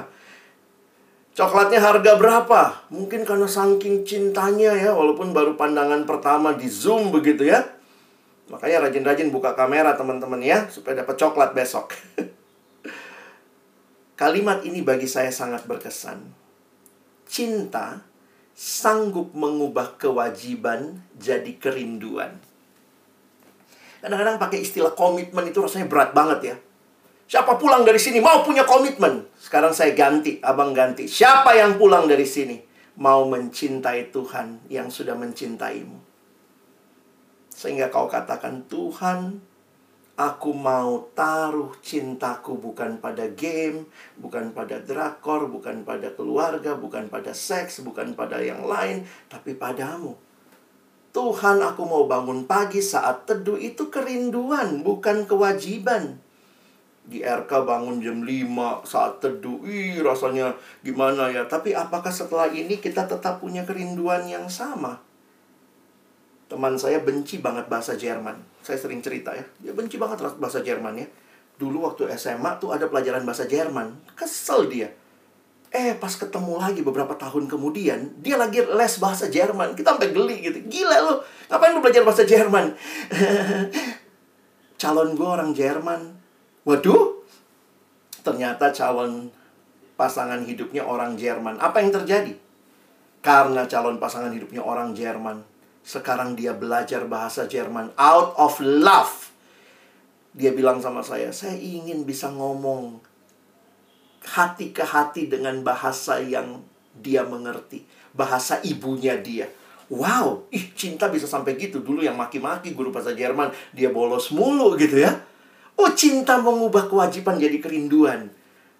Coklatnya harga berapa? Mungkin karena saking cintanya ya, walaupun baru pandangan pertama di Zoom begitu ya. Makanya rajin-rajin buka kamera teman-teman ya, supaya dapat coklat besok. [LAUGHS] Kalimat ini bagi saya sangat berkesan. Cinta sanggup mengubah kewajiban jadi kerinduan. Kadang-kadang pakai istilah komitmen itu rasanya berat banget ya. Siapa pulang dari sini mau punya komitmen? Sekarang saya ganti, abang ganti. Siapa yang pulang dari sini mau mencintai Tuhan yang sudah mencintaimu? Sehingga kau katakan, Tuhan, aku mau taruh cintaku bukan pada game, bukan pada drakor, bukan pada keluarga, bukan pada seks, bukan pada yang lain, tapi padamu. Tuhan, aku mau bangun pagi saat teduh itu kerinduan, bukan kewajiban di RK bangun jam 5 saat teduh. Ih, rasanya gimana ya? Tapi apakah setelah ini kita tetap punya kerinduan yang sama? Teman saya benci banget bahasa Jerman. Saya sering cerita ya. Dia benci banget bahasa Jerman ya. Dulu waktu SMA tuh ada pelajaran bahasa Jerman. Kesel dia. Eh, pas ketemu lagi beberapa tahun kemudian, dia lagi les bahasa Jerman. Kita sampai geli gitu. Gila lo, ngapain lu belajar bahasa Jerman? [LAUGHS] Calon gue orang Jerman, Waduh, ternyata calon pasangan hidupnya orang Jerman. Apa yang terjadi? Karena calon pasangan hidupnya orang Jerman, sekarang dia belajar bahasa Jerman out of love. Dia bilang sama saya, saya ingin bisa ngomong hati ke hati dengan bahasa yang dia mengerti. Bahasa ibunya dia. Wow, ih cinta bisa sampai gitu. Dulu yang maki-maki guru bahasa Jerman, dia bolos mulu gitu ya. Oh, cinta mengubah kewajiban jadi kerinduan.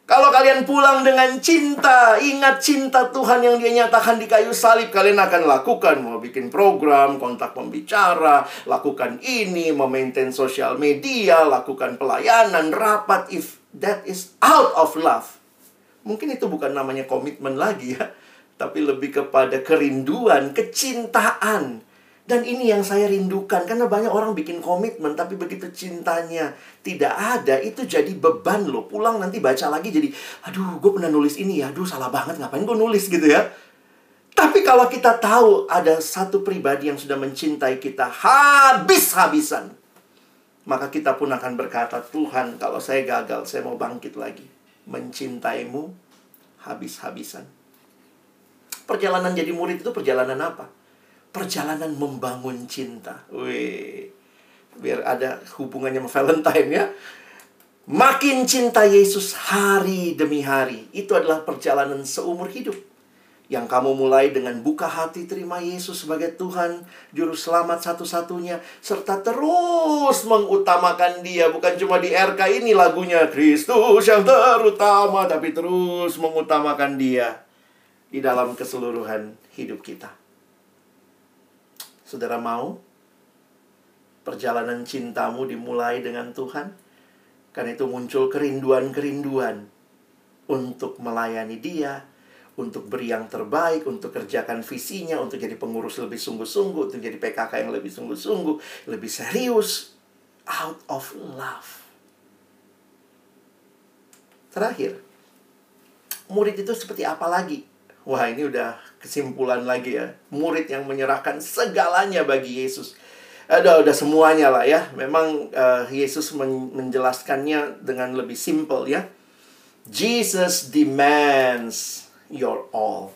Kalau kalian pulang dengan cinta, ingat cinta Tuhan yang dia nyatakan di kayu salib, kalian akan lakukan. Mau bikin program, kontak pembicara, lakukan ini, memaintain sosial media, lakukan pelayanan, rapat, if that is out of love. Mungkin itu bukan namanya komitmen lagi ya, tapi lebih kepada kerinduan, kecintaan dan ini yang saya rindukan karena banyak orang bikin komitmen tapi begitu cintanya tidak ada itu jadi beban loh. Pulang nanti baca lagi jadi aduh gue pernah nulis ini ya. Aduh salah banget ngapain gue nulis gitu ya. Tapi kalau kita tahu ada satu pribadi yang sudah mencintai kita habis-habisan. Maka kita pun akan berkata, Tuhan kalau saya gagal, saya mau bangkit lagi. Mencintaimu habis-habisan. Perjalanan jadi murid itu perjalanan apa? Perjalanan membangun cinta. Wih. biar ada hubungannya sama Valentine ya. Makin cinta Yesus hari demi hari. Itu adalah perjalanan seumur hidup. Yang kamu mulai dengan buka hati terima Yesus sebagai Tuhan, Juru Selamat satu-satunya. Serta terus mengutamakan dia. Bukan cuma di RK ini lagunya Kristus yang terutama. Tapi terus mengutamakan dia di dalam keseluruhan hidup kita. Saudara mau perjalanan cintamu dimulai dengan Tuhan? Karena itu muncul kerinduan-kerinduan untuk melayani Dia, untuk beri yang terbaik, untuk kerjakan visinya, untuk jadi pengurus lebih sungguh-sungguh, untuk jadi PKK yang lebih sungguh-sungguh, lebih serius, out of love. Terakhir, murid itu seperti apa lagi? Wah, ini udah kesimpulan lagi ya. Murid yang menyerahkan segalanya bagi Yesus ada udah semuanya lah ya. Memang uh, Yesus men menjelaskannya dengan lebih simple ya. Jesus demands your all.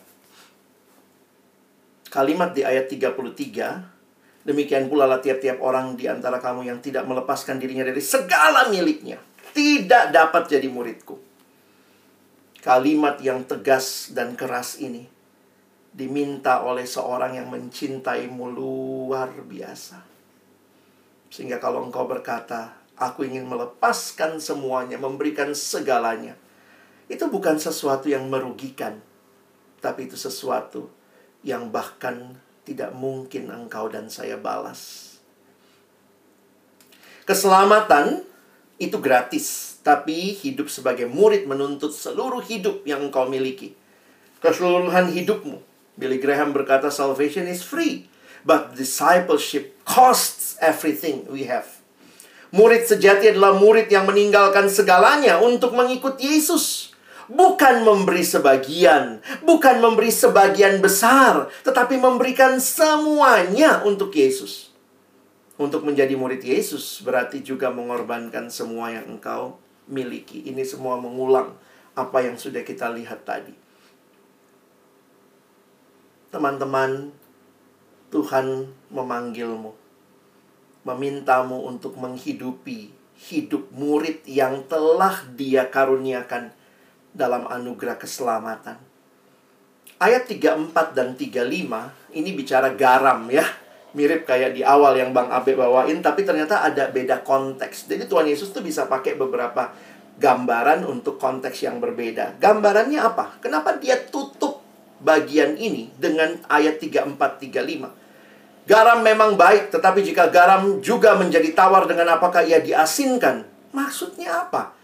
Kalimat di ayat 33, demikian pula lah tiap-tiap orang di antara kamu yang tidak melepaskan dirinya dari segala miliknya, tidak dapat jadi muridku. Kalimat yang tegas dan keras ini diminta oleh seorang yang mencintaimu luar biasa. Sehingga kalau engkau berkata, aku ingin melepaskan semuanya, memberikan segalanya. Itu bukan sesuatu yang merugikan. Tapi itu sesuatu yang bahkan tidak mungkin engkau dan saya balas. Keselamatan itu gratis, tapi hidup sebagai murid menuntut seluruh hidup yang engkau miliki. Keseluruhan hidupmu. Billy Graham berkata salvation is free, but discipleship costs everything we have. Murid sejati adalah murid yang meninggalkan segalanya untuk mengikut Yesus. Bukan memberi sebagian, bukan memberi sebagian besar, tetapi memberikan semuanya untuk Yesus. Untuk menjadi murid Yesus berarti juga mengorbankan semua yang engkau miliki. Ini semua mengulang apa yang sudah kita lihat tadi. Teman-teman, Tuhan memanggilmu memintamu untuk menghidupi hidup murid yang telah Dia karuniakan dalam anugerah keselamatan. Ayat 34 dan 35 ini bicara garam ya. Mirip kayak di awal yang Bang Abe bawain tapi ternyata ada beda konteks. Jadi Tuhan Yesus tuh bisa pakai beberapa gambaran untuk konteks yang berbeda. Gambarannya apa? Kenapa dia tutup bagian ini dengan ayat 34 35? Garam memang baik, tetapi jika garam juga menjadi tawar dengan apakah ia diasinkan, maksudnya apa?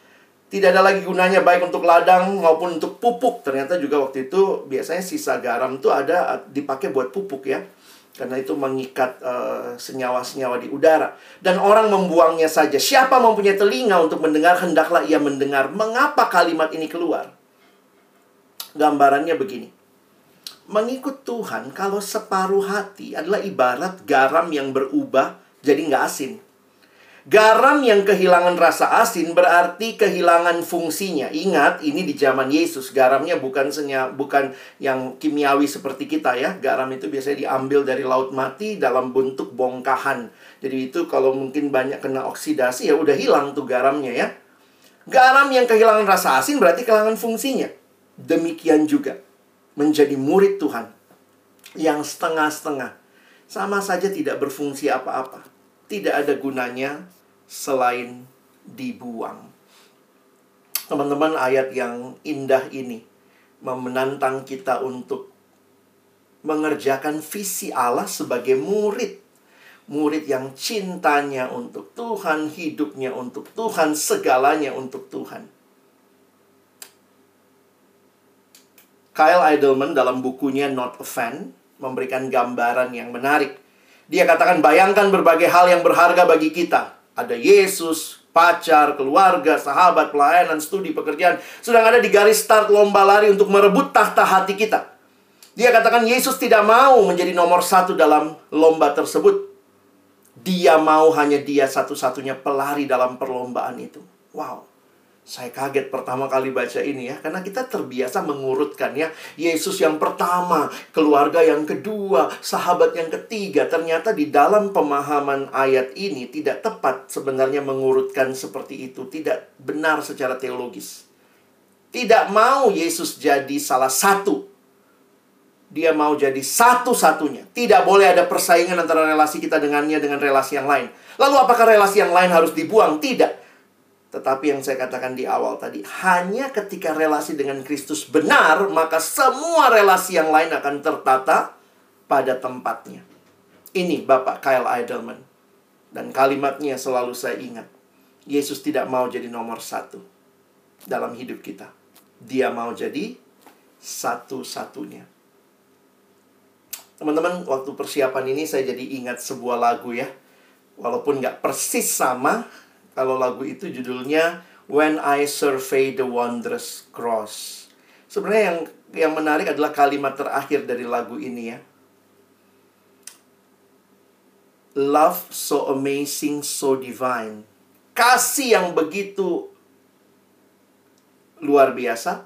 Tidak ada lagi gunanya baik untuk ladang maupun untuk pupuk. Ternyata juga waktu itu biasanya sisa garam itu ada dipakai buat pupuk ya. Karena itu mengikat senyawa senyawa-senyawa di udara. Dan orang membuangnya saja. Siapa mempunyai telinga untuk mendengar, hendaklah ia mendengar. Mengapa kalimat ini keluar? Gambarannya begini mengikut Tuhan kalau separuh hati adalah ibarat garam yang berubah jadi nggak asin. Garam yang kehilangan rasa asin berarti kehilangan fungsinya. Ingat, ini di zaman Yesus. Garamnya bukan senya, bukan yang kimiawi seperti kita ya. Garam itu biasanya diambil dari laut mati dalam bentuk bongkahan. Jadi itu kalau mungkin banyak kena oksidasi ya udah hilang tuh garamnya ya. Garam yang kehilangan rasa asin berarti kehilangan fungsinya. Demikian juga menjadi murid Tuhan yang setengah-setengah sama saja tidak berfungsi apa-apa. Tidak ada gunanya selain dibuang. Teman-teman, ayat yang indah ini menantang kita untuk mengerjakan visi Allah sebagai murid. Murid yang cintanya untuk Tuhan, hidupnya untuk Tuhan, segalanya untuk Tuhan. Kyle Idleman dalam bukunya Not a Fan memberikan gambaran yang menarik. Dia katakan bayangkan berbagai hal yang berharga bagi kita. Ada Yesus, pacar, keluarga, sahabat, pelayanan, studi, pekerjaan. Sedang ada di garis start lomba lari untuk merebut tahta hati kita. Dia katakan Yesus tidak mau menjadi nomor satu dalam lomba tersebut. Dia mau hanya dia satu-satunya pelari dalam perlombaan itu. Wow. Saya kaget pertama kali baca ini ya, karena kita terbiasa mengurutkan ya. Yesus yang pertama, keluarga yang kedua, sahabat yang ketiga. Ternyata di dalam pemahaman ayat ini tidak tepat sebenarnya mengurutkan seperti itu. Tidak benar secara teologis. Tidak mau Yesus jadi salah satu. Dia mau jadi satu-satunya. Tidak boleh ada persaingan antara relasi kita dengannya dengan relasi yang lain. Lalu apakah relasi yang lain harus dibuang? Tidak. Tetapi yang saya katakan di awal tadi, hanya ketika relasi dengan Kristus benar, maka semua relasi yang lain akan tertata pada tempatnya. Ini Bapak Kyle Eidelman. Dan kalimatnya selalu saya ingat. Yesus tidak mau jadi nomor satu dalam hidup kita. Dia mau jadi satu-satunya. Teman-teman, waktu persiapan ini saya jadi ingat sebuah lagu ya. Walaupun nggak persis sama, kalau lagu itu judulnya When I Survey the Wondrous Cross. Sebenarnya yang yang menarik adalah kalimat terakhir dari lagu ini ya. Love so amazing, so divine. Kasih yang begitu luar biasa.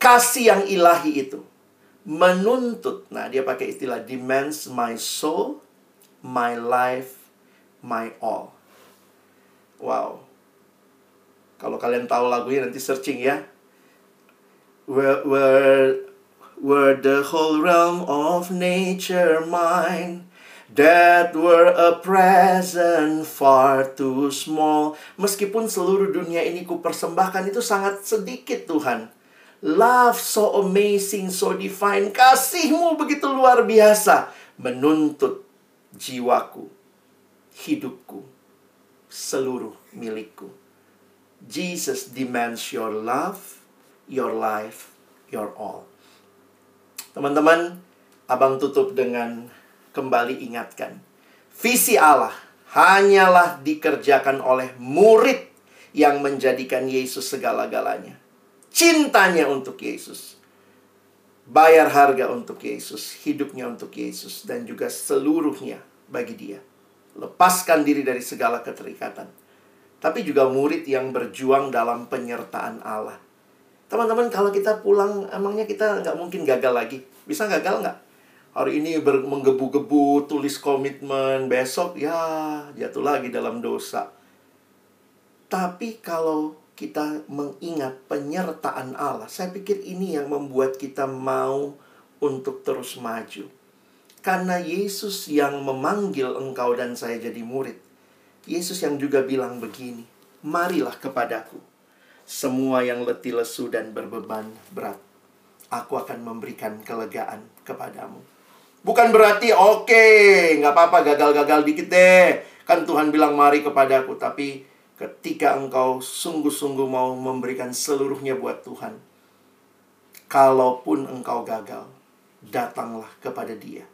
Kasih yang ilahi itu menuntut. Nah, dia pakai istilah demands my soul, my life, my all. Wow. Kalau kalian tahu lagunya nanti searching ya. Where, where, where the whole realm of nature mine That were a present far too small Meskipun seluruh dunia ini ku persembahkan itu sangat sedikit Tuhan Love so amazing, so divine Kasihmu begitu luar biasa Menuntut jiwaku, hidupku, seluruh milikku. Jesus demands your love, your life, your all. Teman-teman, abang tutup dengan kembali ingatkan. Visi Allah hanyalah dikerjakan oleh murid yang menjadikan Yesus segala-galanya. Cintanya untuk Yesus. Bayar harga untuk Yesus, hidupnya untuk Yesus, dan juga seluruhnya bagi dia lepaskan diri dari segala keterikatan. Tapi juga murid yang berjuang dalam penyertaan Allah. Teman-teman, kalau kita pulang, emangnya kita nggak mungkin gagal lagi? Bisa gagal nggak? Hari ini menggebu-gebu, tulis komitmen, besok ya jatuh lagi dalam dosa. Tapi kalau kita mengingat penyertaan Allah, saya pikir ini yang membuat kita mau untuk terus maju. Karena Yesus yang memanggil engkau dan saya jadi murid. Yesus yang juga bilang begini, Marilah kepadaku, semua yang letih lesu dan berbeban berat. Aku akan memberikan kelegaan kepadamu. Bukan berarti, oke, okay, nggak apa-apa, gagal-gagal dikit deh. Kan Tuhan bilang, mari kepadaku. Tapi ketika engkau sungguh-sungguh mau memberikan seluruhnya buat Tuhan, kalaupun engkau gagal, datanglah kepada dia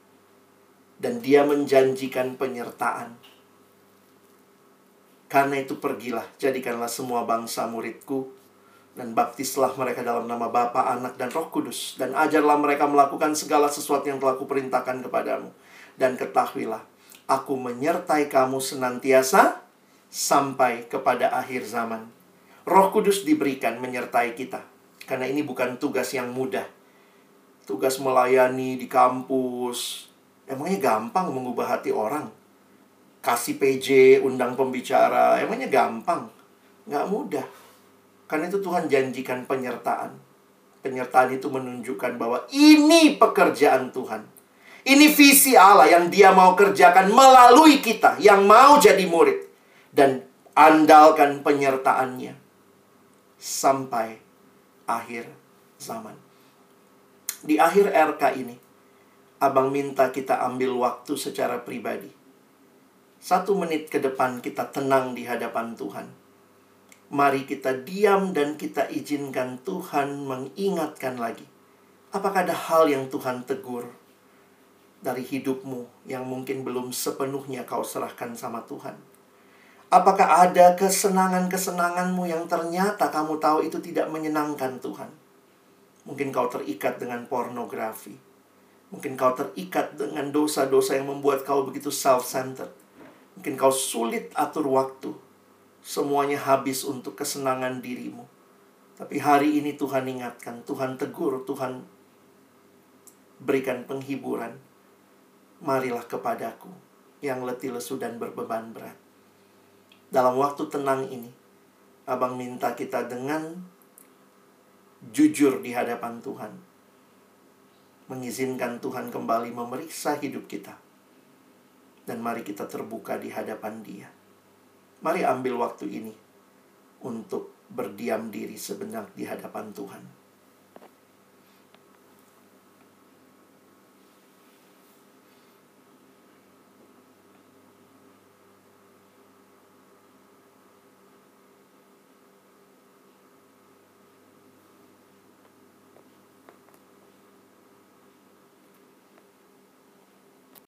dan dia menjanjikan penyertaan. Karena itu pergilah, jadikanlah semua bangsa muridku, dan baptislah mereka dalam nama Bapa, Anak, dan Roh Kudus, dan ajarlah mereka melakukan segala sesuatu yang telah kuperintahkan kepadamu. Dan ketahuilah, aku menyertai kamu senantiasa sampai kepada akhir zaman. Roh Kudus diberikan menyertai kita, karena ini bukan tugas yang mudah. Tugas melayani di kampus, Emangnya gampang mengubah hati orang? Kasih PJ, undang pembicara, emangnya gampang? Nggak mudah. Karena itu Tuhan janjikan penyertaan. Penyertaan itu menunjukkan bahwa ini pekerjaan Tuhan. Ini visi Allah yang dia mau kerjakan melalui kita yang mau jadi murid. Dan andalkan penyertaannya sampai akhir zaman. Di akhir RK ini, Abang minta kita ambil waktu secara pribadi. Satu menit ke depan kita tenang di hadapan Tuhan. Mari kita diam dan kita izinkan Tuhan mengingatkan lagi. Apakah ada hal yang Tuhan tegur dari hidupmu yang mungkin belum sepenuhnya kau serahkan sama Tuhan? Apakah ada kesenangan-kesenanganmu yang ternyata kamu tahu itu tidak menyenangkan Tuhan? Mungkin kau terikat dengan pornografi Mungkin kau terikat dengan dosa-dosa yang membuat kau begitu self-centered. Mungkin kau sulit atur waktu. semuanya habis untuk kesenangan dirimu. Tapi hari ini Tuhan ingatkan, Tuhan tegur, Tuhan berikan penghiburan. Marilah kepadaku yang letih lesu dan berbeban berat. Dalam waktu tenang ini, Abang minta kita dengan jujur di hadapan Tuhan. Mengizinkan Tuhan kembali memeriksa hidup kita. Dan mari kita terbuka di hadapan dia. Mari ambil waktu ini untuk berdiam diri sebentar di hadapan Tuhan.